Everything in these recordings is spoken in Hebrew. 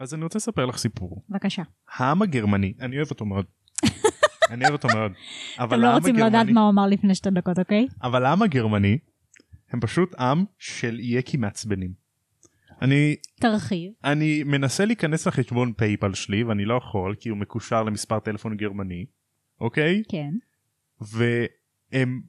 אז אני רוצה לספר לך סיפור. בבקשה. העם הגרמני, אני אוהב אותו מאוד. אני אוהב אותו מאוד. אבל אתם לא רוצים לדעת מה הוא אמר לפני שתי דקות, אוקיי? אבל העם הגרמני הם פשוט עם של אייקי מעצבנים. אני תרחיב. אני מנסה להיכנס לחשבון פייפל שלי ואני לא יכול כי הוא מקושר למספר טלפון גרמני אוקיי כן. והם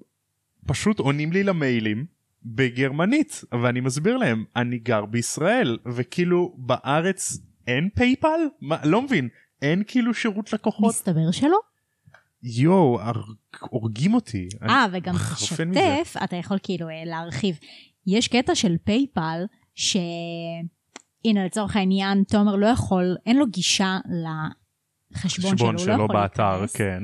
פשוט עונים לי למיילים בגרמנית ואני מסביר להם אני גר בישראל וכאילו בארץ אין פייפל מה לא מבין אין כאילו שירות לקוחות מסתבר שלא. יואו הורגים אותי. אני אה, וגם חרפן מזה. תשתף, אתה יכול כאילו אה, להרחיב. יש קטע של פייפל, ש... הנה לצורך העניין, תומר לא יכול, אין לו גישה לחשבון שלו, חשבון הוא לא שלו יכול באתר להיכנס. כן.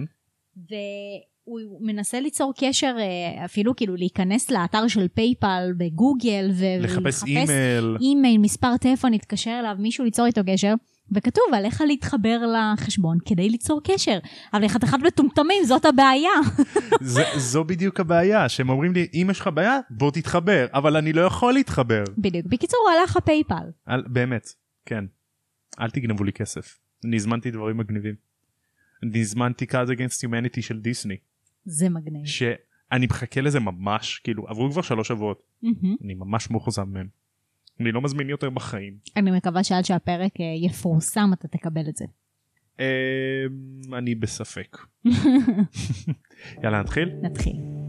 והוא מנסה ליצור קשר, אה, אפילו כאילו להיכנס לאתר של פייפל בגוגל, ולחפש אימייל. אימייל, מספר טלפון, להתקשר אליו, מישהו ליצור איתו קשר, וכתוב עליך להתחבר לחשבון כדי ליצור קשר. אבל לחתיכת מטומטמים, זאת הבעיה. זה, זו בדיוק הבעיה שהם אומרים לי אם יש לך בעיה בוא תתחבר אבל אני לא יכול להתחבר. בדיוק. בקיצור, הלך הפייפל. אל, באמת כן. אל תגנבו לי כסף. אני הזמנתי דברים מגניבים. אני הזמנתי Cards Against Humanity של דיסני זה מגניב. שאני מחכה לזה ממש כאילו עברו כבר שלוש שבועות. אני ממש מאוכזב מהם. אני לא מזמין יותר בחיים. אני מקווה שעד שהפרק אה, יפורסם אתה תקבל את זה. אמ, אני בספק. יאללה נתחיל. נתחיל.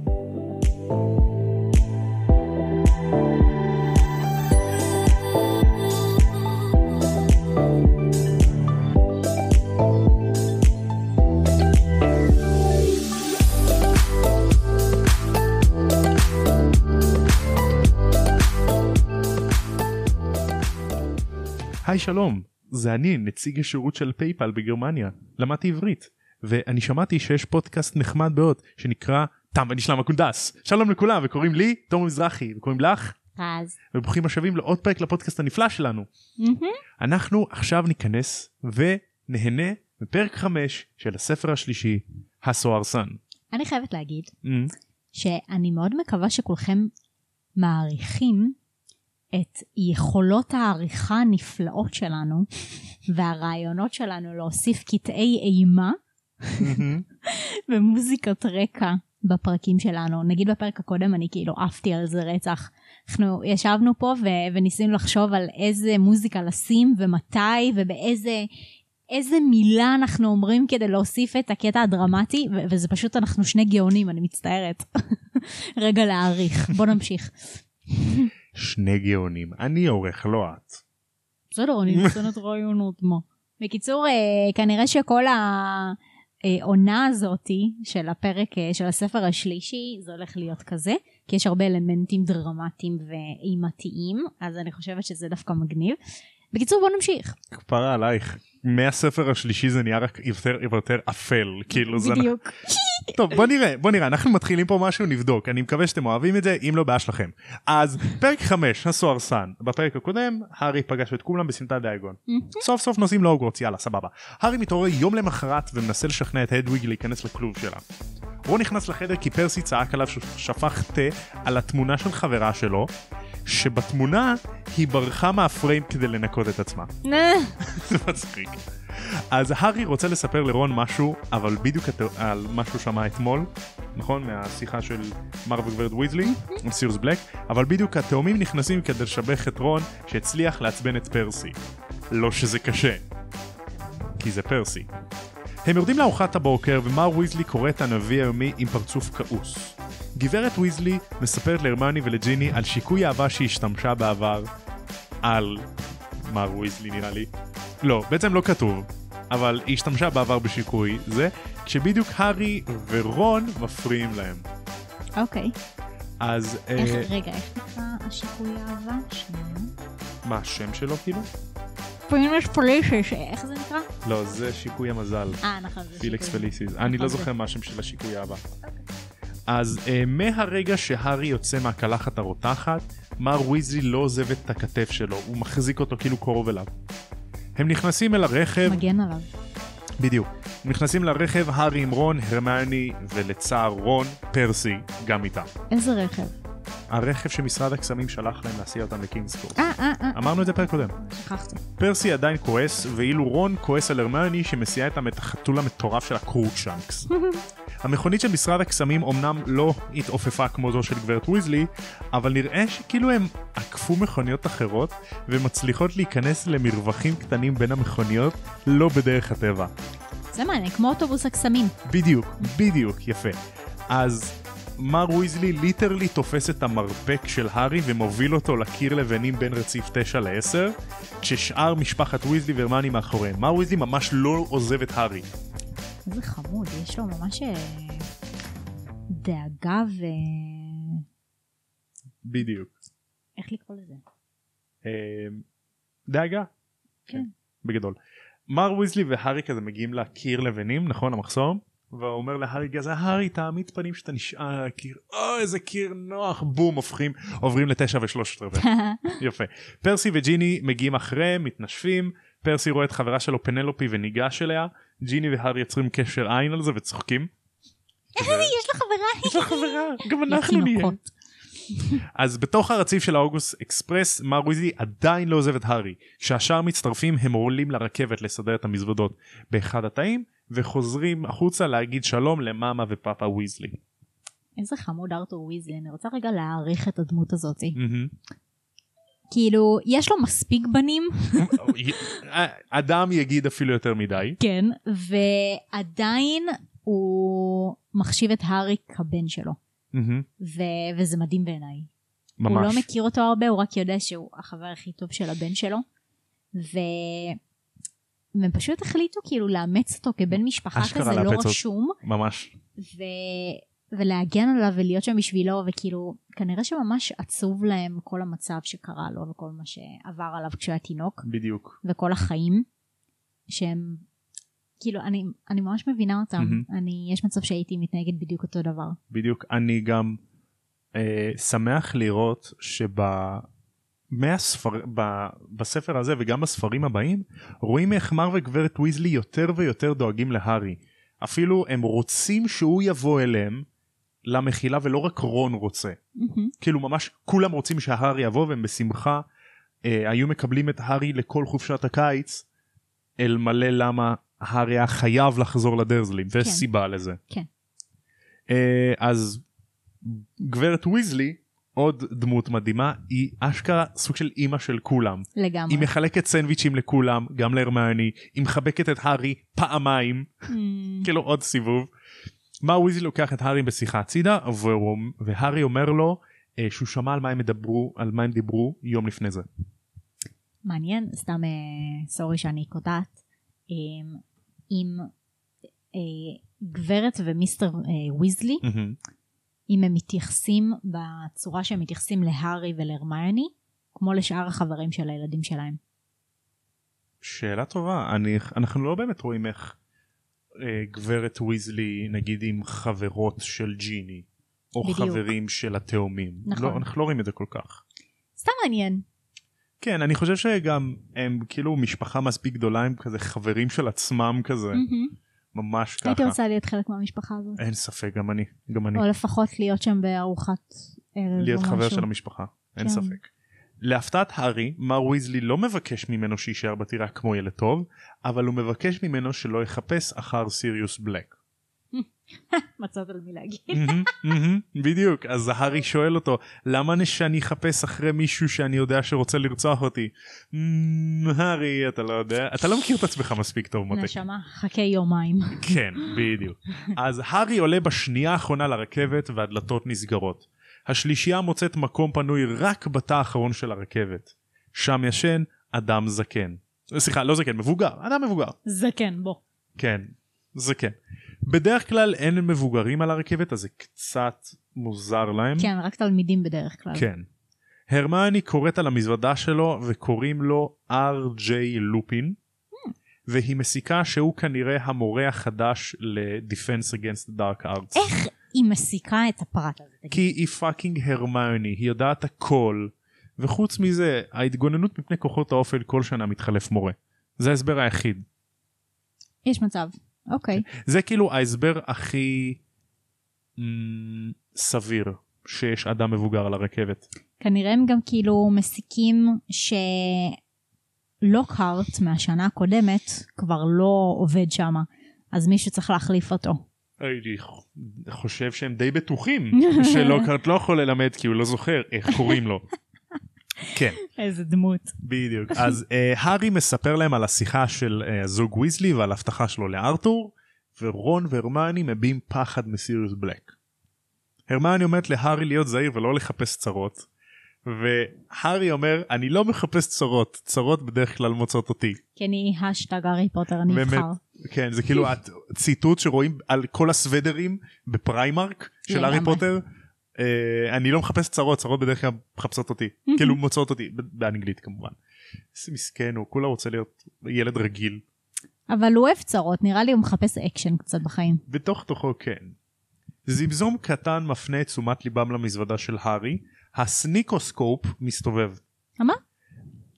היי שלום זה אני נציג השירות של פייפל בגרמניה למדתי עברית ואני שמעתי שיש פודקאסט נחמד מאוד שנקרא תם ונשלם הקונדס שלום לכולם וקוראים לי תומר מזרחי וקוראים לך? רז. וברוכים השבים לעוד פרק לפודקאסט הנפלא שלנו. אנחנו עכשיו ניכנס ונהנה מפרק 5 של הספר השלישי הסוהרסן. אני חייבת להגיד שאני מאוד מקווה שכולכם מעריכים את יכולות העריכה הנפלאות שלנו והרעיונות שלנו להוסיף קטעי אימה ומוזיקת רקע בפרקים שלנו. נגיד בפרק הקודם אני כאילו עפתי על זה רצח. אנחנו ישבנו פה ו- וניסינו לחשוב על איזה מוזיקה לשים ומתי ובאיזה איזה מילה אנחנו אומרים כדי להוסיף את הקטע הדרמטי ו- וזה פשוט אנחנו שני גאונים אני מצטערת. רגע להעריך בוא נמשיך. שני גאונים אני עורך לא את. בסדר אני נותנת רעיונות מה. בקיצור אה, כנראה שכל העונה הזאתי של הפרק אה, של הספר השלישי זה הולך להיות כזה כי יש הרבה אלמנטים דרמטיים ואימתיים אז אני חושבת שזה דווקא מגניב. בקיצור בוא נמשיך. כפרה עלייך מהספר השלישי זה נהיה רק יותר יותר אפל כאילו זה בדיוק. טוב בוא נראה בוא נראה אנחנו מתחילים פה משהו נבדוק. אני מקווה שאתם אוהבים את זה אם לא בעיה שלכם אז פרק 5 הסוהרסן בפרק הקודם הארי פגש את כולם בסמטת דיאגון סוף סוף נוסעים להוגוורטס יאללה סבבה. הארי מתעורר יום למחרת ומנסה לשכנע את הדוויג להיכנס לכלוב שלה. רון נכנס לחדר כי פרסי צעק עליו שהוא שפך תה על התמונה של חברה שלו שבתמונה היא ברחה מהפריים כדי לנקות את עצמה. זה מצחיק. אז הארי רוצה לספר לרון משהו אבל בדיוק על מה שהוא שמע אתמול נכון מהשיחה של מר וגברת ויזלי עם סיריוס בלק אבל בדיוק התאומים נכנסים כדי לשבח את רון שהצליח לעצבן את פרסי. לא שזה קשה. כי זה פרסי. הם יורדים לארוחת הבוקר ומר ויזלי קורא את הנביא היומי עם פרצוף כעוס. גברת ויזלי מספרת להרמני ולג'יני על שיקוי אהבה שהיא השתמשה בעבר על מר ויזלי נראה לי. לא, בעצם לא כתוב, אבל היא השתמשה בעבר בשיקוי זה, כשבדיוק הארי ורון מפריעים להם. אוקיי. אז אה, איך- רגע איך נקרא השיקוי אהבה? מה השם שלו כאילו? פרינש פולישש איך זה נקרא? לא, זה שיקוי המזל. אה נכון. זה פיליקס שיקוי. פליסיס. אני לא נכון, זוכר מה השם של השיקוי אהבה. אז uh, מהרגע שהארי יוצא מהקלחת הרותחת, מר ויזלי לא עוזב את הכתף שלו, הוא מחזיק אותו כאילו קרוב אליו. הם נכנסים אל הרכב, מגן עליו. בדיוק. נכנסים לרכב, הארי עם רון, הרמני, ולצער רון, פרסי, גם איתם. איזה רכב? הרכב שמשרד הקסמים שלח להם להסיע אותם לקינגספורט. אה, אה, אה, אמרנו את זה פרק קודם. שכחתי. פרסי עדיין כועס, ואילו רון כועס על הרמני שמסיעה איתם את החתול המטורף של הקרוקשנקס. המכונית של משרד הקסמים אמנם לא התעופפה כמו זו של גברת ויזלי, אבל נראה שכאילו הם עקפו מכוניות אחרות ומצליחות להיכנס למרווחים קטנים בין המכוניות לא בדרך הטבע. זה מעניין, כמו אוטובוס הקסמים. בדיוק, בדיוק, יפה. אז מר ויזלי literally תופס את המרפק של הארי ומוביל אותו לקיר לבנים בין רציף 9 ל-10, כששאר משפחת ויזלי והרמיוני מאחוריהם. מר ויזלי ממש לא עוזב את הארי. איזה חמוד, יש לו ממש אה, דאגה ו... בדיוק. איך לקרוא לזה? אה, דאגה. כן. בגדול. מר ויזלי והארי כזה מגיעים לקיר לבנים, נכון? המחסום? והוא אומר להארי כזה, הארי תעמיד פנים שאתה נשאר על הקיר, או איזה קיר נוח, בום, הופכים, עוברים לתשע ושלושת רבעי. יפה. פרסי וג'יני מגיעים אחריהם, מתנשפים, פרסי רואה את חברה שלו פנלופי וניגש אליה, ג'יני והארי יוצרים קשר עין על זה וצוחקים. יש לו חברה. יש לה חברה, גם אנחנו נהיה. אז בתוך הרציף של האוגוסט אקספרס מר ויזלי עדיין לא עוזב את הארי. כשהשאר מצטרפים הם עולים לרכבת לסדר את המזוודות באחד התאים וחוזרים החוצה להגיד שלום למאמה ופאפה ויזלי. איזה חמוד ארתור ויזלי, אני רוצה רגע להעריך את הדמות הזאתי. כאילו, יש לו מספיק בנים, אדם יגיד אפילו יותר מדי. כן, ועדיין הוא מחשיב את הארי כבן שלו, מהמם. ו- וזה מדהים בעיניי. הוא לא ממש. מכיר אותו הרבה, הוא רק יודע שהוא החבר הכי טוב של הבן שלו. ו... והם פשוט החליטו כאילו לאמץ אותו כבן משפחה כזה לא. רשום, ממש. ו... ולהגן עליו ולהיות שם בשבילו, וכאילו, כנראה שממש עצוב להם כל המצב שקרה לו וכל מה שעבר עליו כשהוא היה תינוק, בדיוק. וכל החיים, שהם, כאילו, אני, אני ממש מבינה אותם. מהמם. אני, יש מצב שהייתי מתנהגת בדיוק אותו דבר. בדיוק. אני גם אה, שמח לראות שב... מהספר... ב... בספר הזה וגם בספרים הבאים רואים איך מר וגברת ויזלי יותר ויותר דואגים להארי. אפילו הם רוצים שהוא יבוא אליהם למחילה ולא רק רון רוצה. מהמם. כאילו ממש כולם רוצים שהארי יבוא והם בשמחה אה, היו מקבלים את הארי לכל חופשת הקיץ אלמלא למה הארי היה חייב לחזור לדרזלים ויש כן. סיבה לזה. כן. אה, אז גברת ויזלי עוד דמות מדהימה היא אשכרה סוג של אימא של כולם לגמרי. היא מחלקת סנדוויצ'ים לכולם גם להרמני היא מחבקת את הארי פעמיים אמ, כאילו עוד סיבוב. מר ויזלי לוקח את הארי בשיחה הצידה והוא- והארי אומר לו אה, שהוא שמע על מה הם ידברו על מה הם דיברו יום לפני זה. מעניין, סתם אה, סורי שאני קוטעת, אה, אם אה, גברת ומיסטר אה, ויזלי, מהמם. אם הם מתייחסים בצורה שהם מתייחסים להארי ולהרמיוני, כמו לשאר החברים של הילדים שלהם. שאלה טובה אני אנחנו לא באמת רואים איך אה, גברת ויזלי נגיד עם חברות של ג'יני או בדיוק. חברים של התאומים נכון. לא, אנחנו לא רואים את זה כל כך. סתם מעניין. כן אני חושב שגם הם כאילו משפחה מספיק גדולה הם כזה חברים של עצמם כזה. ממש הייתי ככה רוצה להיות חלק מהמשפחה הזאת. אין ספק גם אני גם אני או לפחות להיות שם בארוחת ערב להיות או חבר משהו. של המשפחה אין כן. ספק. להפתעת הארי מר ויזלי לא מבקש ממנו שיישאר בטירה כמו ילד טוב אבל הוא מבקש ממנו שלא יחפש אחר סיריוס בלק. מצאת על מי להגיד. בדיוק אז הארי שואל אותו למה שאני אחפש אחרי מישהו שאני יודע שרוצה לרצוח אותי. "מ, הארי אתה לא יודע אתה לא מכיר את עצמך מספיק טוב מותק. נשמה, חכה יומיים. כן בדיוק. אז הארי עולה בשנייה האחרונה לרכבת והדלתות נסגרות. השלישייה מוצאת מקום פנוי רק בתא האחרון של הרכבת. שם ישן אדם זקן. סליחה לא זקן מבוגר אדם מבוגר. זקן, בוא. כן זה כן. בדרך כלל אין מבוגרים על הרכבת אז זה קצת מוזר להם. כן, רק תלמידים בדרך כלל. כן. הרמיוני קוראת על המזוודה שלו וקוראים לו R.J. לופין והיא מסיקה שהוא כנראה המורה החדש ל-Defense Against the Dark Arts. איך היא מסיקה את הפרט הזה? כי היא fucking הרמיוני היא יודעת הכל וחוץ מזה ההתגוננות מפני כוחות האופל כל שנה מתחלף מורה. זה ההסבר היחיד. יש מצב. אוקיי. זה כאילו ההסבר הכי mm, סביר שיש אדם מבוגר על הרכבת. כנראה הם גם כאילו מסיקים שלוקהארט מהשנה הקודמת כבר לא עובד שם, אז מישהו צריך להחליף אותו. הייתי חושב שהם די בטוחים שלוקהארט לא יכול ללמד כי הוא לא זוכר איך קוראים לו. כן. איזה דמות. בדיוק. אז אה, הארי מספר להם על השיחה של אה, הזוג ויזלי ועל הבטחה שלו לארתור, ורון והרמיוני מביעים פחד מסיריוס בלק. הרמיוני אומרת להארי להיות זהיר ולא לחפש צרות, והארי אומר אני לא מחפש צרות, צרות בדרך כלל מוצאות אותי. כי אני השטג הארי פוטר הנבחר. כן זה כאילו ציטוט שרואים על כל הסוודרים בפריימרק של הארי פוטר. אה, אני לא מחפש צרות צרות בדרך כלל מחפשות אותי כאילו מוצאות אותי באנגלית כמובן. איזה מסכן הוא כולה רוצה להיות ילד רגיל. אבל הוא אוהב צרות נראה לי הוא מחפש אקשן קצת בחיים. בתוך תוכו כן. זמזום קטן מפנה את תשומת ליבם למזוודה של הארי הסניקוסקופ מסתובב. מה?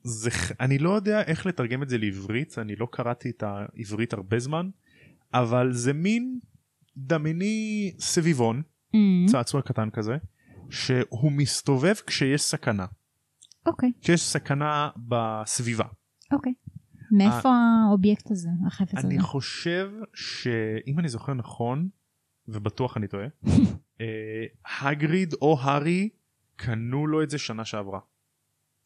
זה אני לא יודע איך לתרגם את זה לעברית אני לא קראתי את העברית הרבה זמן אבל זה מין דמייני סביבון mm-hmm. צעצוע קטן כזה שהוא מסתובב כשיש סכנה. אוקיי. Okay. כשיש סכנה בסביבה. אוקיי. Okay. מאיפה האובייקט הזה החפץ הזה? אני חושב שאם אני זוכר נכון ובטוח אני טועה אה, הגריד או הארי קנו לו את זה שנה שעברה.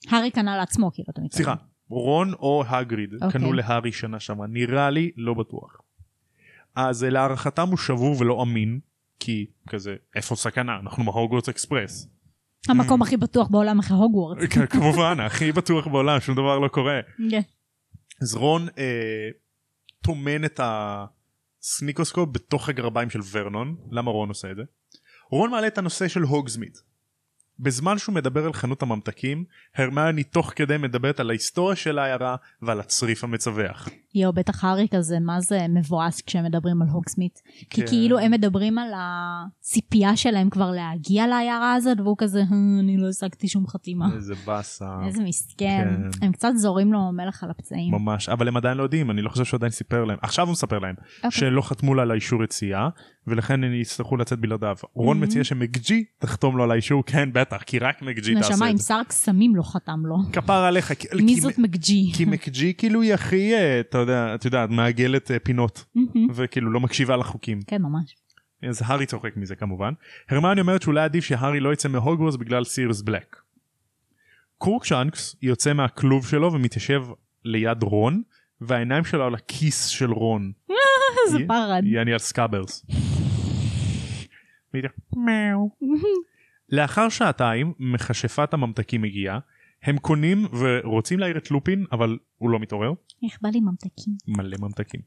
הארי קנה לעצמו כאילו אתה מתכוון. סליחה רון או הגריד okay. קנו להארי שנה שעברה נראה לי לא בטוח. אז להערכתם הוא שבור ולא אמין כי כזה איפה סכנה אנחנו בהוגוורטס אקספרס. המקום הכי בטוח בעולם אחרי הוגוורטס. כן, כמובן הכי בטוח בעולם שום דבר לא קורה. כן. אז רון אה, טומן את הסניקוסקופ בתוך הגרביים של ורנון למה רון עושה את זה? רון מעלה את הנושא של הוגזמית בזמן שהוא מדבר על חנות הממתקים, הרמני תוך כדי מדברת על ההיסטוריה של העיירה ועל הצריף המצווח. יואו, בטח הארי כזה, מה זה מבואס כשהם מדברים על הוקסמית? כן. כי כאילו הם מדברים על הציפייה שלהם כבר להגיע לעיירה הזאת, והוא כזה, אה, אני לא השגתי שום חתימה. איזה באסה. איזה מסכן. כן. הם קצת זורים לו מלח על הפצעים. ממש, אבל הם עדיין לא יודעים, אני לא חושב שהוא עדיין סיפר להם. עכשיו הוא מספר להם, okay. אוקיי. שלא חתמו לה על האישור יציאה, ולכן הם יצטרכו לצאת בלעדיו. רון mm-hmm. מציע שמקג'י תחתום לו על האישור, כן בטח, כי רק מקג'י תעשה את זה. נשמה, אם שר קסמים לא חתם לו. כפר עליך. מי זאת מקג'י? כי מקג'י כאילו היא הכי, אה, אתה יודע, את יודעת, מעגלת אה, פינות, וכאילו לא מקשיבה לחוקים. כן, ממש. אז הארי צוחק מזה כמובן. הרמני אומרת שאולי עדיף שהארי לא יצא מהוגוורס בגלל סירס בלק. קורקשנקס יוצא מהכלוב שלו ומתיישב ליד רון, והעיניים שלו על הכיס של רון. איזה פרד. יעני על סקאברס. לאחר שעתיים מכשפת הממתקים מגיעה הם קונים ורוצים להעיר את לופין אבל הוא לא מתעורר. איך בא לי ממתקים? מלא ממתקים.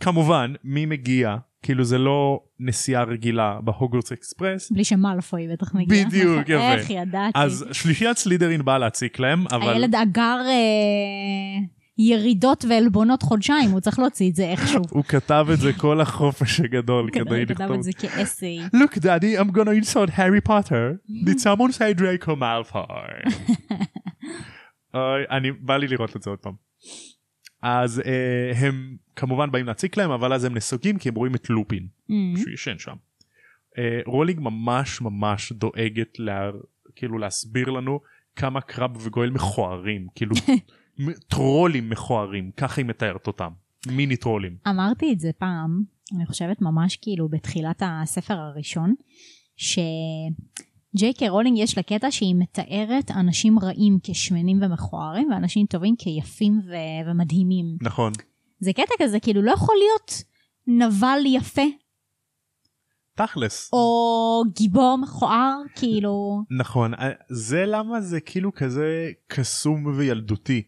כמובן מי מגיע כאילו זה לא נסיעה רגילה בהוגוורטס אקספרס. בלי שמאלפוי בטח מגיע. בדיוק יפה. איך ידעתי. אז שלישיית סלידרין באה להציק להם אבל. הילד אגר אה, ירידות ועלבונות חודשיים הוא צריך להוציא את זה איכשהו. הוא כתב את זה כל החופש הגדול כדי לכתוב. הוא כתב את זה כאסיי. Look daddy I'm gonna insult Harry Potter. Did someone say Draco Malfoy? אני בא לי לראות את זה עוד פעם. אז אה, הם כמובן באים להציק להם אבל אז הם נסוגים כי הם רואים את לופין mm-hmm. שהוא ישן שם. אה, רולינג ממש ממש דואגת לה, כאילו להסביר לנו כמה קרב וגואל מכוערים כאילו טרולים מכוערים ככה היא מתארת אותם מיני טרולים. אמרתי את זה פעם אני חושבת ממש כאילו בתחילת הספר הראשון שג'יי קיי רולינג יש לה קטע שהיא מתארת אנשים רעים כשמנים ומכוערים ואנשים טובים כיפים ו- ומדהימים. נכון. זה קטע כזה כאילו לא יכול להיות נבל יפה. תכלס. או גיבור מכוער כאילו. נכון זה למה זה כאילו כזה קסום וילדותי.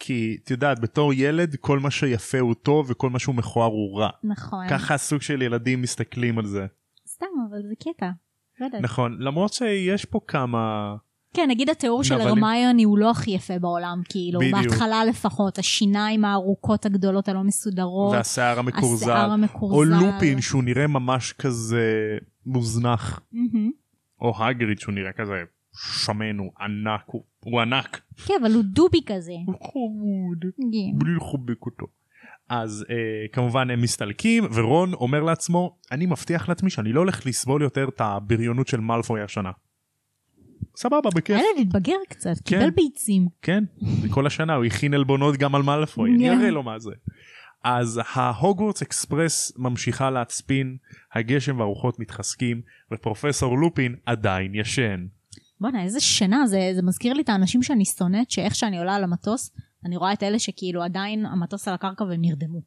כי את יודעת בתור ילד כל מה שיפה הוא טוב וכל מה שהוא מכוער הוא רע. נכון. ככה הסוג של ילדים מסתכלים על זה. סתם אבל זה קטע. לא נכון למרות שיש פה כמה. כן נגיד התיאור של הרמיוני הוא לא הכי יפה בעולם כאילו בדיוק. בהתחלה לפחות השיניים הארוכות הגדולות הלא מסודרות והשיער המקורזל, השיער המקורזל או לופין שהוא נראה ממש כזה מוזנח mm-hmm. או הגריד שהוא נראה כזה שמן הוא ענק הוא, הוא ענק. כן אבל הוא דובי כזה. הוא חמוד. כן. בלי לחובק אותו. אז אה, כמובן הם מסתלקים ורון אומר לעצמו אני מבטיח לעצמי שאני לא הולך לסבול יותר את הבריונות של מאלפוי השנה. סבבה בכיף. הילד התבגר קצת, כן. קיבל ביצים. כן, כל השנה הוא הכין עלבונות גם על מאלפוי, אני כן. אראה לו מה זה. אז ההוגוורטס אקספרס ממשיכה להצפין, הגשם והרוחות מתחזקים, ופרופסור לופין עדיין ישן. בואנה איזה שינה זה זה מזכיר לי את האנשים שאני שונאת שאיך שאני עולה על המטוס אני רואה את אלה שכאילו עדיין המטוס על הקרקע והם נרדמו.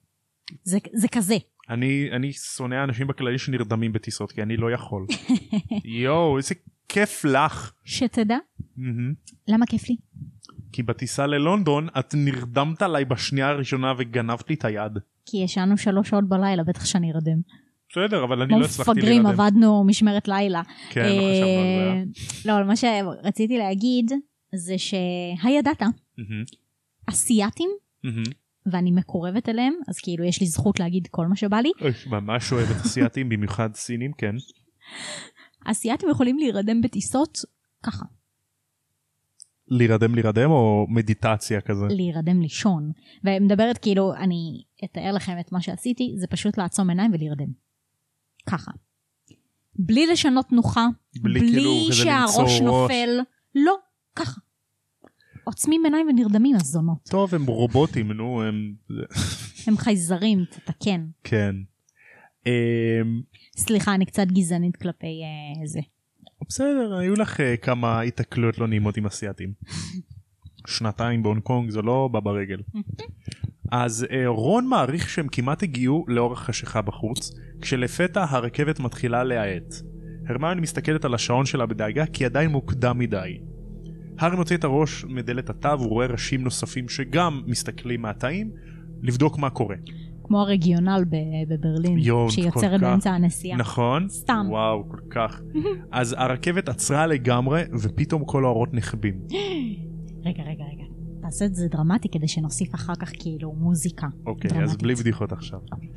זה, זה כזה. אני, אני שונא אנשים בכללי שנרדמים בטיסות, כי אני לא יכול. יואו, איזה כיף לך. שתדע מהמם. למה כיף לי? כי בטיסה ללונדון את נרדמת עליי בשנייה הראשונה וגנבת לי את היד. כי ישנו שלוש שעות בלילה בטח שאני ארדם. בסדר, אבל אני כמו לא הצלחתי מפגרים להירדם. עבדנו משמרת לילה. כן, לא חשבנו על זה. אה, לא, אבל מה שרציתי להגיד זה שהידעת, אסייתים. ואני מקורבת אליהם, אז כאילו יש לי זכות להגיד כל מה שבא לי, ממש אוהב את אסייתים, במיוחד סינים, כן. אסייתים יכולים להירדם בטיסות ככה, להירדם להירדם או מדיטציה כזה? להירדם לישון. ומדברת כאילו, אני אתאר לכם את מה שעשיתי, זה פשוט לעצום עיניים ולהירדם. ככה. בלי לשנות תנוחה, בלי בלי, כאילו שהראש למצוא ראש. נופל, לא, ככה. עוצמים עיניים ונרדמים הזונות. טוב, הם רובוטים, נו, הם... הם חייזרים, תתקן. כן. אמ, סליחה, אני קצת גזענית כלפי אה, זה. בסדר, היו לך אה, כמה התקלויות לא נעימות עם אסייתים. שנתיים בהונג קונג זה לא בא ברגל. אז אה, רון מעריך שהם כמעט הגיעו לאור החשיכה בחוץ, כשלפתע הרכבת מתחילה להאט. הרמיוני מסתכלת על השעון שלה בדאגה כי עדיין מוקדם מדי. הארי מוציא את הראש מדלת התא והוא רואה ראשים נוספים שגם מסתכלים מהתאים לבדוק מה קורה. כמו הרגיונל ב- בברלין, כל שיוצרת. באמצע הנסיעה. נכון? סתם. וואו, כל כך. אז הרכבת עצרה לגמרי ופתאום כל האורות נחבים. רגע, רגע, רגע. תעשה את זה דרמטי כדי שנוסיף אחר כך כאילו מוזיקה. אוקיי, אז דרמטית. בלי בדיחות עכשיו. אוקיי.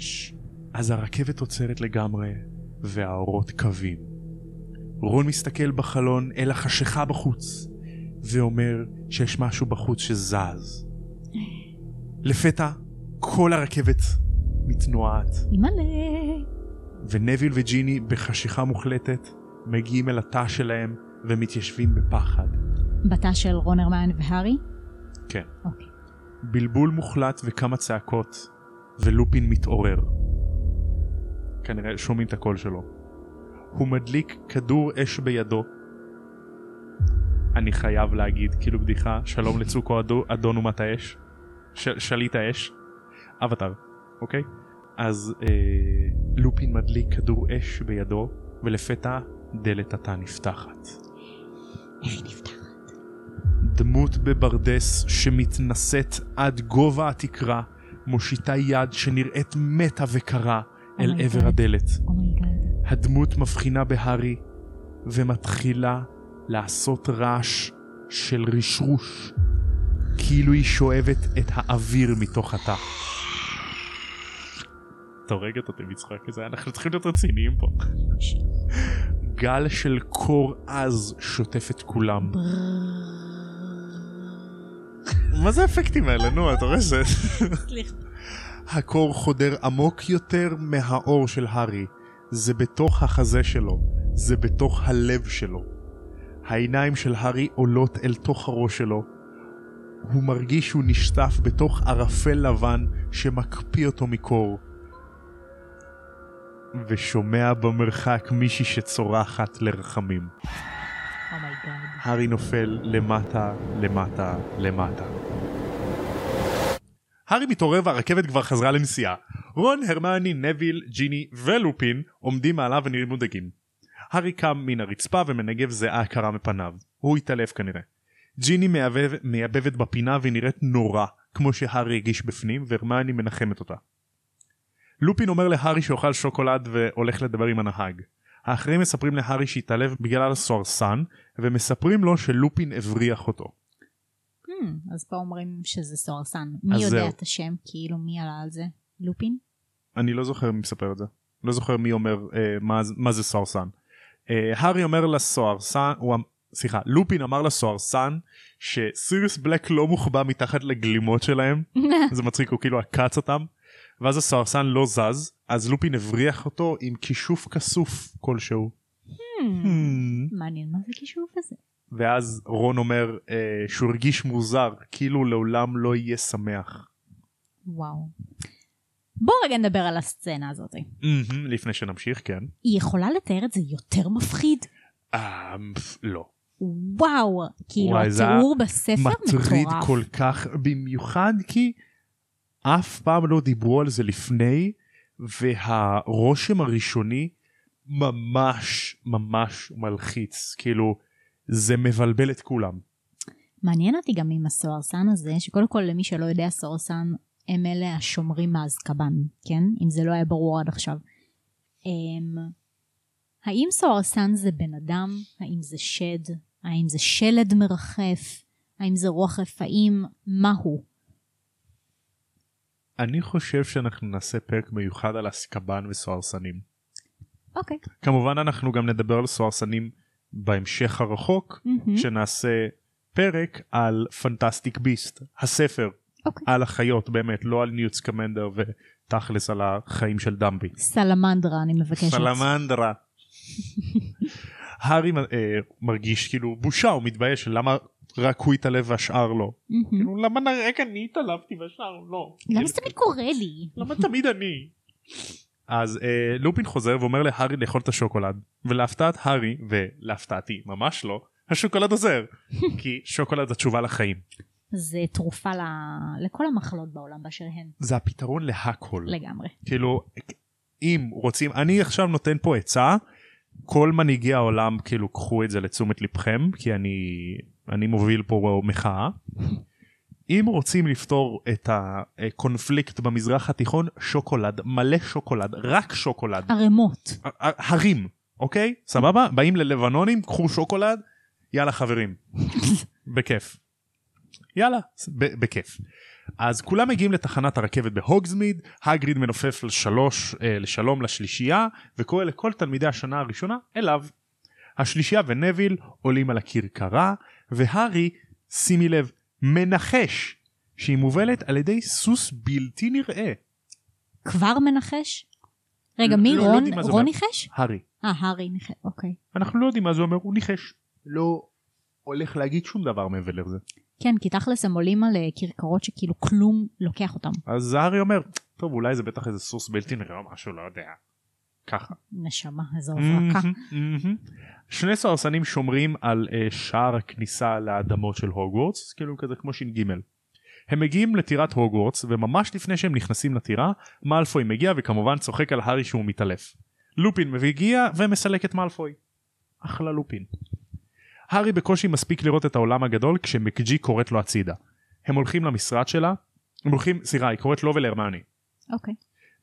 אז הרכבת עוצרת לגמרי, והאורות כבים. רון מסתכל בחלון אל החשיכה בחוץ, ואומר שיש משהו בחוץ שזז. לפתע, כל הרכבת מתנועת, אימא'לה. ונביל וג'יני בחשיכה מוחלטת מגיעים אל התא שלהם ומתיישבים בפחד. בתא של רון הרמיון והארי? כן. אוקיי. בלבול מוחלט וכמה צעקות, ולופין מתעורר. כנראה שומעים את הקול שלו. הוא מדליק כדור אש בידו. אני חייב להגיד, כאילו בדיחה, שלום לצוקו אדו- אדון אומת האש. ש- שליט האש. אבטר, אוקיי? אז אה, לופין מדליק כדור אש בידו, ולפתע דלת התא נפתחת. איך היא נפתחת? דמות בברדס שמתנשאת עד גובה התקרה, מושיטה יד שנראית מתה וקרה אל Oh my עבר God. הדלת. Oh my God. הדמות מבחינה בהארי ומתחילה לעשות רעש של רשרוש, כאילו היא שואבת את האוויר מתוך התא. אתה הורגת אותי מצחוק כזה, אנחנו צריכים להיות רציניים פה. גל של קור עז שוטף את כולם. מה זה האפקטים האלה? נו, אתה רואה שזה... סליחה. הקור חודר עמוק יותר מהעור של הארי. זה בתוך החזה שלו, זה בתוך הלב שלו. העיניים של הארי עולות אל תוך הראש שלו. הוא מרגיש שהוא נשטף בתוך ערפל לבן שמקפיא אותו מקור. ושומע במרחק מישהי שצורחת לרחמים. Oh my God. הארי נופל למטה, למטה, למטה. הארי מתעורר והרכבת כבר חזרה לנסיעה. רון, הרמני, נביל, ג'יני ולופין עומדים מעליו ונראים מודאגים. הארי קם מן הרצפה ומנגב זיעה קרה מפניו. הוא התעלף כנראה. ג'יני מייבב, מייבבת בפינה והיא נראית נורא, כמו שהארי הגיש בפנים, והרמני מנחמת אותה. לופין אומר להארי שאוכל שוקולד והולך לדבר עם הנהג. האחרים מספרים להארי שהתעלף בגלל הסוהרסן, ומספרים לו שלופין הבריח אותו. Hmm, אז פה אומרים שזה סוהרסן. מי יודע זהו. את השם? כאילו מי עלה על זה? לופין? אני לא זוכר מי מספר את זה. לא זוכר מי אומר אה, מה, מה זה סוהרסן. אה, הארי אומר לסוהרסן, הוא, אמ- סליחה, לופין אמר לסוהרסן שסיריוס בלק לא מוחבא מתחת לגלימות שלהם, זה מצחיק, הוא כאילו עקץ אותם. ואז הסוהרסן לא זז אז לופין הבריח אותו עם כישוף כסוף כלשהו. Hmm, מעניין מה זה כישוף הזה. ואז רון אומר אה, שהוא הרגיש מוזר כאילו לעולם לא יהיה שמח. וואו. בוא רגע נדבר על הסצנה הזאת. מהמם, לפני שנמשיך כן. היא יכולה לתאר את זה יותר מפחיד? אה, לא. וואו, כאילו התיאור בספר מטריד מטורף. כל כך במיוחד כי אף פעם לא דיברו על זה לפני והרושם הראשוני ממש ממש מלחיץ כאילו זה מבלבל את כולם. מעניין אותי גם עם הסוהרסן הזה, שקודם כל למי שלא יודע, סוהרסן הם אלה השומרים מאזקבן, כן? אם זה לא היה ברור עד עכשיו. Um, האם סוהרסן זה בן אדם? האם זה שד? האם זה שלד מרחף? האם זה רוח רפאים? מה הוא? אני חושב שאנחנו נעשה פרק מיוחד על אסקבן וסוהרסנים. אוקיי. כמובן אנחנו גם נדבר על סוהרסנים בהמשך הרחוק מהמם. שנעשה פרק על פנטסטיק ביסט הספר אוקיי. על החיות באמת לא על ניוט סקמנדר ותכלס על החיים של דמבי. סלמנדרה, אני מבקשת. סלמנדרה. הארי אה, מרגיש כאילו בושה הוא מתבייש למה רק הוא התעלב והשאר לא. כאילו למה רק אני התעלבתי והשאר לא. למה זה תמיד קורה לי? למה תמיד אני? אז אה, לופין חוזר ואומר להארי לאכול את השוקולד ולהפתעת הארי ולהפתעתי ממש לא השוקולד עוזר כי שוקולד זה תשובה לחיים זה תרופה ל... לכל המחלות בעולם באשר הן. זה הפתרון להכל לגמרי. כאילו אם רוצים אני עכשיו נותן פה עצה כל מנהיגי העולם כאילו קחו את זה לתשומת לבכם כי אני אני מוביל פה מחאה. אם רוצים לפתור את הקונפליקט במזרח התיכון שוקולד מלא שוקולד רק שוקולד ערימות. הרים אוקיי סבבה באים ללבנונים קחו שוקולד יאללה חברים בכיף יאללה בכיף. אז כולם מגיעים לתחנת הרכבת בהוגזמיד הגריד מנופף לשלוש אה, לשלום לשלישייה וקורא לכל תלמידי השנה הראשונה אליו. השלישייה ונביל עולים על הכרכרה והארי שימי לב מנחש שהיא מובלת על ידי סוס בלתי נראה. כבר מנחש? רגע, לא- מי לא רון? זה רון. ניחש? הארי. אה, הארי ניחש, אוקיי. אנחנו לא יודעים מה זה אומר הוא ניחש. לא הולך להגיד שום דבר מעבר לזה. כן, כי תכלס הם עולים על אה, כרכרות שכאילו כלום לוקח אותם. אז הארי אומר טוב אולי זה בטח איזה סוס בלתי נראה או משהו לא יודע. ככה. נשמה, איזו הברקה. שני סוהרסנים שומרים על uh, שער הכניסה לאדמות של הוגוורטס כאילו כזה כמו ש"ג. הם מגיעים לטירת הוגוורטס וממש לפני שהם נכנסים לטירה מאלפוי מגיע וכמובן צוחק על הארי שהוא מתעלף. לופין מגיע ומסלק את מאלפוי. אחלה לופין. הארי בקושי מספיק לראות את העולם הגדול כשמקג'י קוראת לו הצידה. הם הולכים למשרד שלה, הם הולכים, סליחה, היא קוראת לו ולהרמני. אוקיי.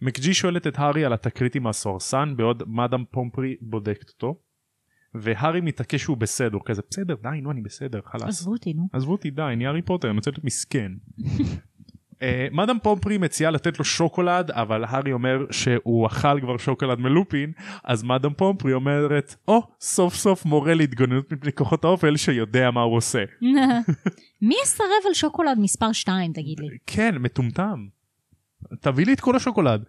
מקג'י שואלת את הארי על התקרית עם הסוהרסן בעוד מאדם פומפרי בודקת אותו. והארי מתעקש שהוא בסדר כזה בסדר די נו אני בסדר חלאס עזבו אותי, נו. עזבו אותי די אני הארי פוטר אני רוצה להיות מסכן. אה, מאדם פומפרי מציעה לתת לו שוקולד אבל הארי אומר שהוא אכל כבר שוקולד מלופין אז מאדם פומפרי אומרת או סוף סוף מורה להתגוננות מפני כוחות האופל שיודע מה הוא עושה. מי יסרב על שוקולד מספר 2, תגיד לי? כן מטומטם. תביא לי את כל השוקולד.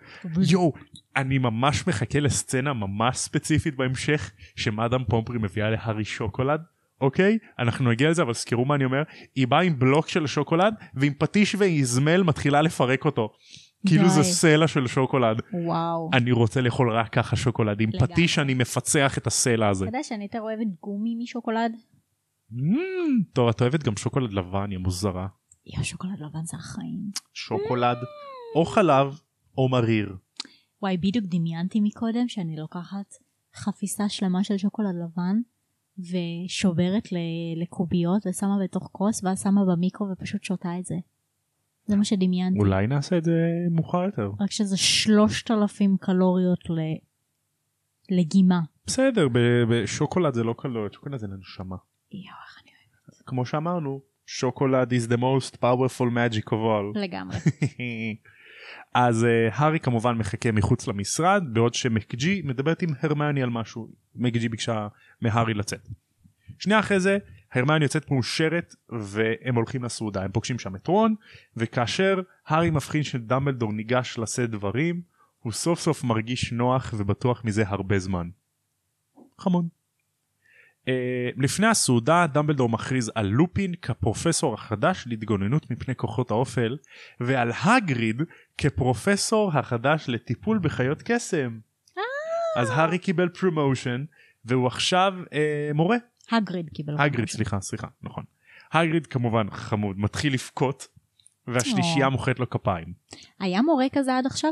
יואו אני ממש מחכה לסצנה ממש ספציפית בהמשך שמאדם פומפרי מביאה להארי שוקולד אוקיי אנחנו נגיע לזה אבל זכרו מה אני אומר היא באה עם בלוק של שוקולד ועם פטיש ואיזמל מתחילה לפרק אותו. כאילו. זה סלע של שוקולד וואו. אני רוצה לאכול רק ככה שוקולד עם לגמרי. פטיש אני מפצח את הסלע הזה. אתה יודע שאני יותר אוהבת גומי משוקולד? Mm, טוב את אוהבת גם שוקולד לבן יא מוזרה. יא, שוקולד לבן זה החיים. שוקולד או חלב או מריר. וואי, בדיוק דמיינתי מקודם שאני לוקחת חפיסה שלמה של שוקולד לבן ושוברת לקוביות ושמה בתוך כוס ואז שמה במיקרו ופשוט שותה את זה. זה מה שדמיינתי. אולי נעשה את זה מאוחר יותר. רק שזה שלושת אלפים קלוריות ל... לגימה. בסדר ב- בשוקולד זה לא קלוריות שוקולד זה לנשמה. יואו, איך אני אוהבת. כמו שאמרנו שוקולד is the most powerful magic of all. לגמרי. אז uh, הארי כמובן מחכה מחוץ למשרד בעוד שמקג'י מדברת עם הרמני על משהו מקג'י ביקשה מהארי לצאת. שנייה אחרי זה הרמיוני יוצאת מאושרת והם הולכים לסעודה הם פוגשים שם את רון וכאשר הארי מבחין שדמבלדור ניגש לשאת דברים הוא סוף סוף מרגיש נוח ובטוח מזה הרבה זמן. חמוד. אה, לפני הסעודה דמבלדור מכריז על לופין כפרופסור החדש להתגוננות מפני כוחות האופל ועל האגריד כפרופסור החדש לטיפול בחיות קסם. אז הארי קיבל promotion והוא עכשיו אה, מורה. האגריד קיבל האגריד סליחה סליחה נכון. האגריד כמובן חמוד מתחיל לבכות והשלישייה. מוחאת לו כפיים. היה מורה כזה עד עכשיו?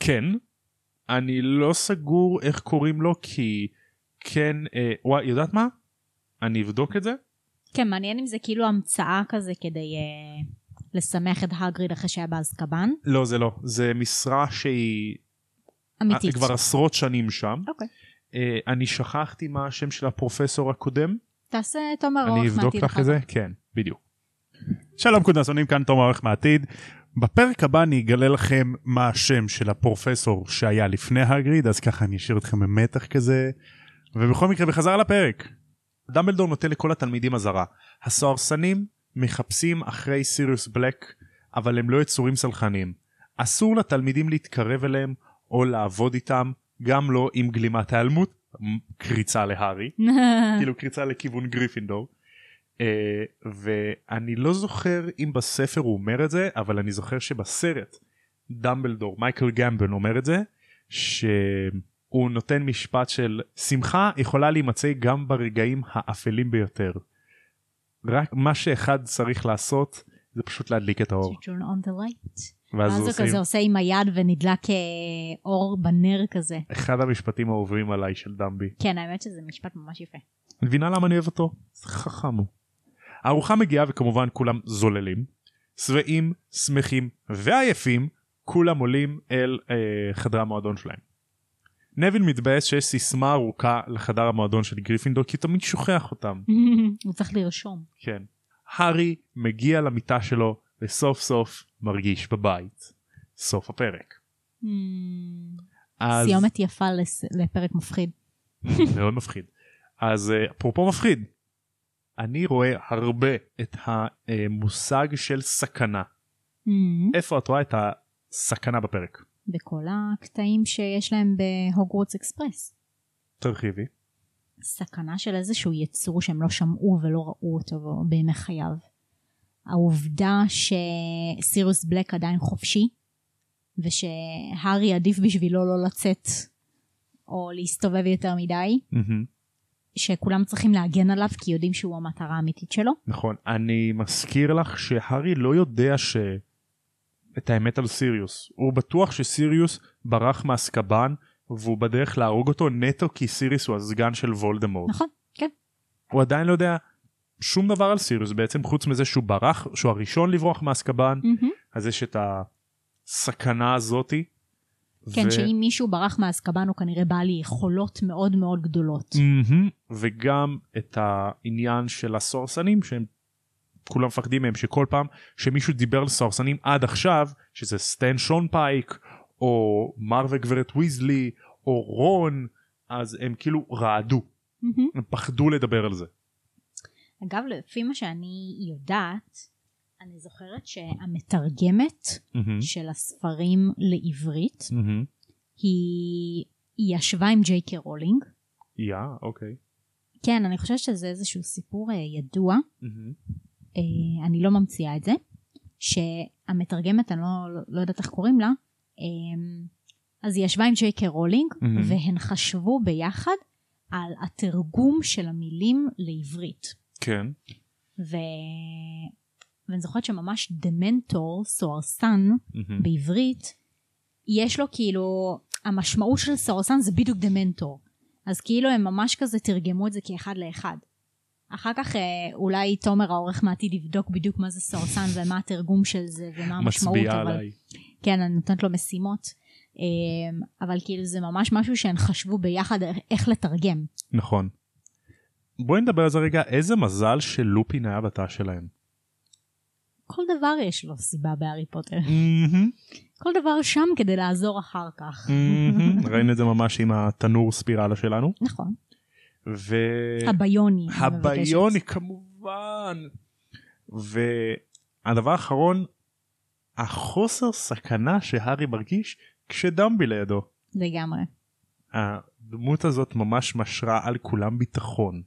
כן אני לא סגור איך קוראים לו כי כן אה, וואי יודעת מה? אני אבדוק את זה. כן, מעניין אם זה כאילו המצאה כזה כדי אה, לשמח את הגריד אחרי שהיה באזקבן. לא זה לא זה משרה שהיא אמיתית. כבר עשרות שנים שם. אוקיי. אה, אני שכחתי מה השם של הפרופסור הקודם. תעשה תומר אני אורך אבדוק מעתיד לך אחר את זה. כן בדיוק. שלום קודנסונים כאן תום העורך מהעתיד. בפרק הבא אני אגלה לכם מה השם של הפרופסור שהיה לפני הגריד אז ככה אני אשאיר אתכם במתח כזה. ובכל מקרה בחזרה לפרק. דמבלדור נותן לכל התלמידים אזהרה. הסוהרסנים מחפשים אחרי סיריוס בלק אבל הם לא יצורים סלחניים. אסור לתלמידים להתקרב אליהם או לעבוד איתם גם לא עם גלימת ההיעלמות. קריצה להארי. כאילו קריצה לכיוון גריפינדור. Uh, ואני לא זוכר אם בספר הוא אומר את זה אבל אני זוכר שבסרט דמבלדור מייקל גמבן אומר את זה שהוא נותן משפט של שמחה יכולה להימצא גם ברגעים האפלים ביותר. רק מה שאחד צריך לעשות זה פשוט להדליק את האור. ואז הוא הוא עושה כזה עושה עם היד ונדלק אה, אור בנר כזה. אחד המשפטים האהובים עליי של דמבי. כן, האמת שזה משפט ממש יפה. מבינה למה אני אוהב אותו? זה חכם הוא. הארוחה מגיעה וכמובן כולם זוללים. שבעים, שמחים ועייפים, כולם עולים אל אה, חדר המועדון שלהם. נבין מתבאס שיש סיסמה ארוכה לחדר המועדון של גריפינדור כי הוא תמיד שוכח אותם. הוא צריך לרשום. כן. הארי מגיע למיטה שלו וסוף סוף מרגיש בבית. סוף הפרק. Hmm, אז... סיומת יפה לס- לפרק מפחיד. מאוד מפחיד. אז אה, אפרופו מפחיד, אני רואה הרבה את המושג של סכנה. Hmm, איפה את רואה את הסכנה בפרק? בכל הקטעים שיש להם בהוגוורטס אקספרס. תרחיבי. סכנה של איזשהו יצור שהם לא שמעו ולא ראו אותו בימי חייו. העובדה שסירוס בלק עדיין חופשי ושהארי עדיף בשבילו לא לצאת או להסתובב יותר מדי מהמם. שכולם צריכים להגן עליו כי יודעים שהוא המטרה האמיתית שלו. נכון. אני מזכיר לך שהארי לא יודע ש... את האמת על סיריוס. הוא בטוח שסיריוס ברח מאסקבן והוא בדרך להרוג אותו נטו כי סיריוס הוא הסגן של וולדמורט. נכון, כן. הוא עדיין לא יודע שום דבר על סיריוס בעצם חוץ מזה שהוא ברח שהוא הראשון לברוח מאסקבן מהמם. אז יש את הסכנה הזאתי. כן, ו- שאם מישהו ברח מאזקבן הוא כנראה בעל יכולות מאוד מאוד גדולות. מהמם. וגם את העניין של הסוהרסנים שהם כולם מפחדים מהם שכל פעם שמישהו דיבר על סוהרסנים עד עכשיו שזה סטן שאנפייק או מר וגברת ויזלי או רון אז הם כאילו רעדו מהמם. הם פחדו לדבר על זה. אגב, לפי מה שאני יודעת, אני זוכרת שהמתרגמת מהמם. של הספרים לעברית, מהמם. היא, היא ישבה עם ג'יי קיי רולינג. יא אוקיי. כן, אני חושבת שזה איזשהו סיפור אה, ידוע, מהמם. אה, אני לא ממציאה את זה, שהמתרגמת, אני לא, לא, יודעת איך קוראים לה, אה, אז היא ישבה עם ג'יי קי רולינג, מהמם. והן חשבו ביחד על התרגום של המילים לעברית. כן. ו... ואני זוכרת שממש דמנטור, סוהרסן, מהמם. בעברית, יש לו כאילו, המשמעות של סוהרסן זה בדיוק דמנטור. אז כאילו הם ממש כזה תרגמו את זה כאחד לאחד. אחר כך אה, אולי תומר העורך מעתיד יבדוק בדיוק מה זה סוהרסן ומה התרגום של זה ומה המשמעות, מצביע אבל עליי. כן, אני נותנת לו משימות. אה, אבל כאילו זה ממש משהו שהן חשבו ביחד איך- לתרגם. נכון. בואי נדבר על זה רגע איזה מזל שלופין היה בתא שלהם. כל דבר יש לו סיבה בהארי פוטר. כל דבר שם כדי לעזור אחר כך. ראינו את זה ממש עם התנור ספירלה שלנו. נכון. ו... הביוני. הביוני. כמובן. והדבר האחרון, החוסר סכנה שהארי מרגיש כשדמבי לידו. לגמרי. הדמות הזאת ממש משרה על כולם ביטחון.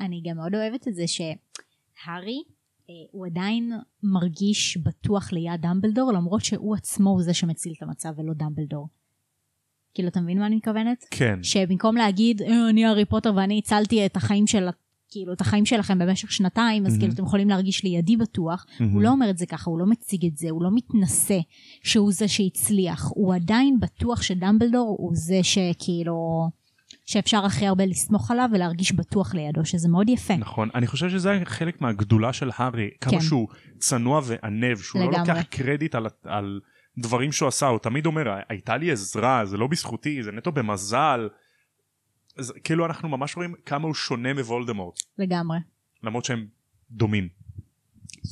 אני גם מאוד אוהבת את זה שהארי אה, הוא עדיין מרגיש בטוח ליד דמבלדור למרות שהוא עצמו הוא זה שמציל את המצב ולא דמבלדור. כאילו אתה מבין מה אני מתכוונת? כן. שבמקום להגיד "אה, אני הארי פוטר ואני הצלתי את החיים של כאילו את החיים שלכם במשך שנתיים אז מהמם. כאילו אתם יכולים להרגיש לידי בטוח הוא לא אומר את זה ככה הוא לא מציג את זה הוא לא מתנשא שהוא זה שהצליח הוא עדיין בטוח שדמבלדור הוא זה שכאילו שאפשר הכי הרבה לסמוך עליו ולהרגיש בטוח לידו שזה מאוד יפה נכון אני חושב שזה חלק מהגדולה של הארי כמה כן. שהוא צנוע וענב שהוא לא לגמרי. לוקח קרדיט על, על דברים שהוא עשה הוא תמיד אומר הייתה לי עזרה זה לא בזכותי זה נטו במזל. אז כאילו אנחנו ממש רואים כמה הוא שונה מוולדמורט לגמרי למרות שהם דומים.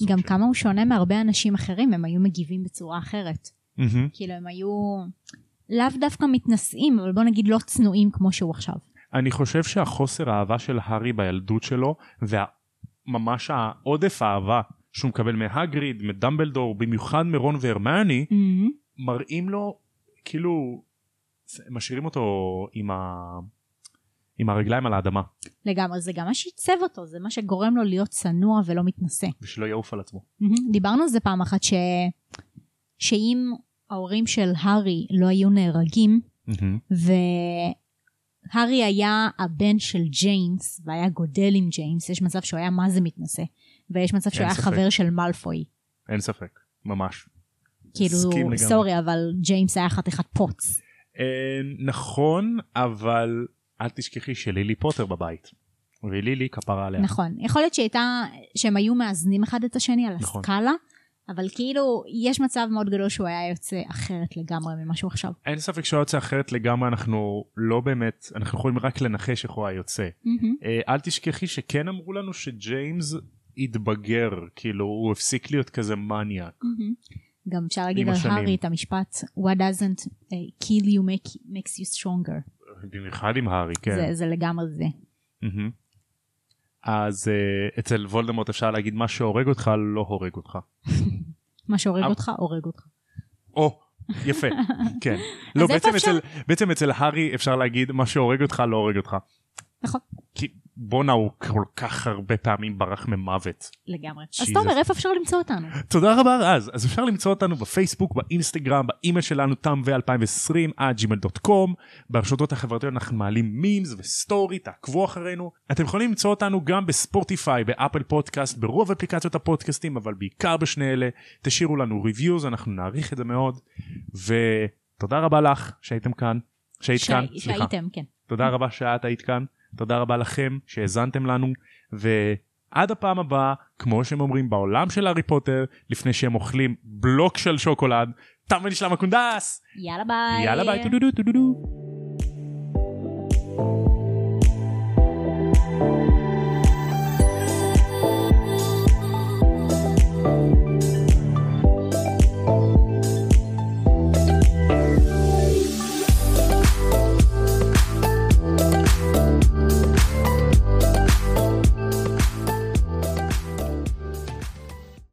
גם כמה הוא שונה מהרבה אנשים אחרים הם היו מגיבים בצורה אחרת מהמם. כאילו הם היו לאו דווקא מתנשאים אבל בוא נגיד לא צנועים כמו שהוא עכשיו אני חושב שהחוסר האהבה של הארי בילדות שלו וממש העודף האהבה שהוא מקבל מהגריד מדמבלדור במיוחד מרון והרמני מראים לו כאילו משאירים אותו עם, ה... עם הרגליים על האדמה. לגמרי זה גם מה שעיצב אותו זה מה שגורם לו להיות צנוע ולא מתנשא. ושלא יעוף על עצמו. מהמם. דיברנו על זה פעם אחת ש... שאם ההורים של הארי לא היו נהרגים והארי היה הבן של ג'יימס והיה גודל עם ג'יימס יש מצב שהוא היה מה זה מתנשא ויש מצב שהוא היה ספק. חבר של מאלפוי אין ספק ממש. כאילו. סורי אבל ג'יימס היה חתיכת פוץ אה, נכון אבל אל תשכחי שלילי פוטר בבית. ולילי כפרה עליה. נכון יכול להיות שהייתה שהם היו מאזנים אחד את השני על נכון. הסקאלה אבל כאילו יש מצב מאוד גדול שהוא היה יוצא אחרת לגמרי ממה שהוא עכשיו. אין ספק שהוא יוצא אחרת לגמרי אנחנו לא באמת אנחנו יכולים רק לנחש איך הוא היה יוצא. אה, אל תשכחי שכן אמרו לנו שג'יימס התבגר כאילו הוא הפסיק להיות כזה מניאק. מהמם. גם אפשר להגיד על. הארי את המשפט what doesn't uh, kill you make, makes you stronger. במיוחד עם הארי כן. זה, זה לגמרי זה. מהמם. אז uh, אצל וולדמורט אפשר להגיד מה שהורג אותך לא הורג אותך. מה שהורג אותך הורג אותך. או יפה כן. לא בעצם אצל בעצם אצל הארי אפשר להגיד מה שהורג אותך לא הורג אותך. נכון. כי בואנה הוא כל כך הרבה פעמים ברח ממוות. לגמרי. אז. תומר איפה אפשר למצוא אותנו? תודה רבה רז אז אפשר למצוא אותנו בפייסבוק באינסטגרם באימייל שלנו תם ו2020 at gmail.com ברשתות החברתיות אנחנו מעלים memes ו story תעקבו אחרינו אתם יכולים למצוא אותנו גם בספוטיפיי באפל פודקאסט ברוב אפליקציות הפודקאסטים אבל בעיקר בשני אלה תשאירו לנו reviews אנחנו נעריך את זה מאוד ותודה רבה לך שהייתם כאן שהיית ש- כאן סליחה שהייתם, כן. תודה רבה שאת היית כאן תודה רבה לכם שהאזנתם לנו ועד הפעם הבאה כמו שהם אומרים בעולם של הארי פוטר לפני שהם אוכלים בלוק של שוקולד תם ונשלם הקונדס יאללה ביי. יאללה ביי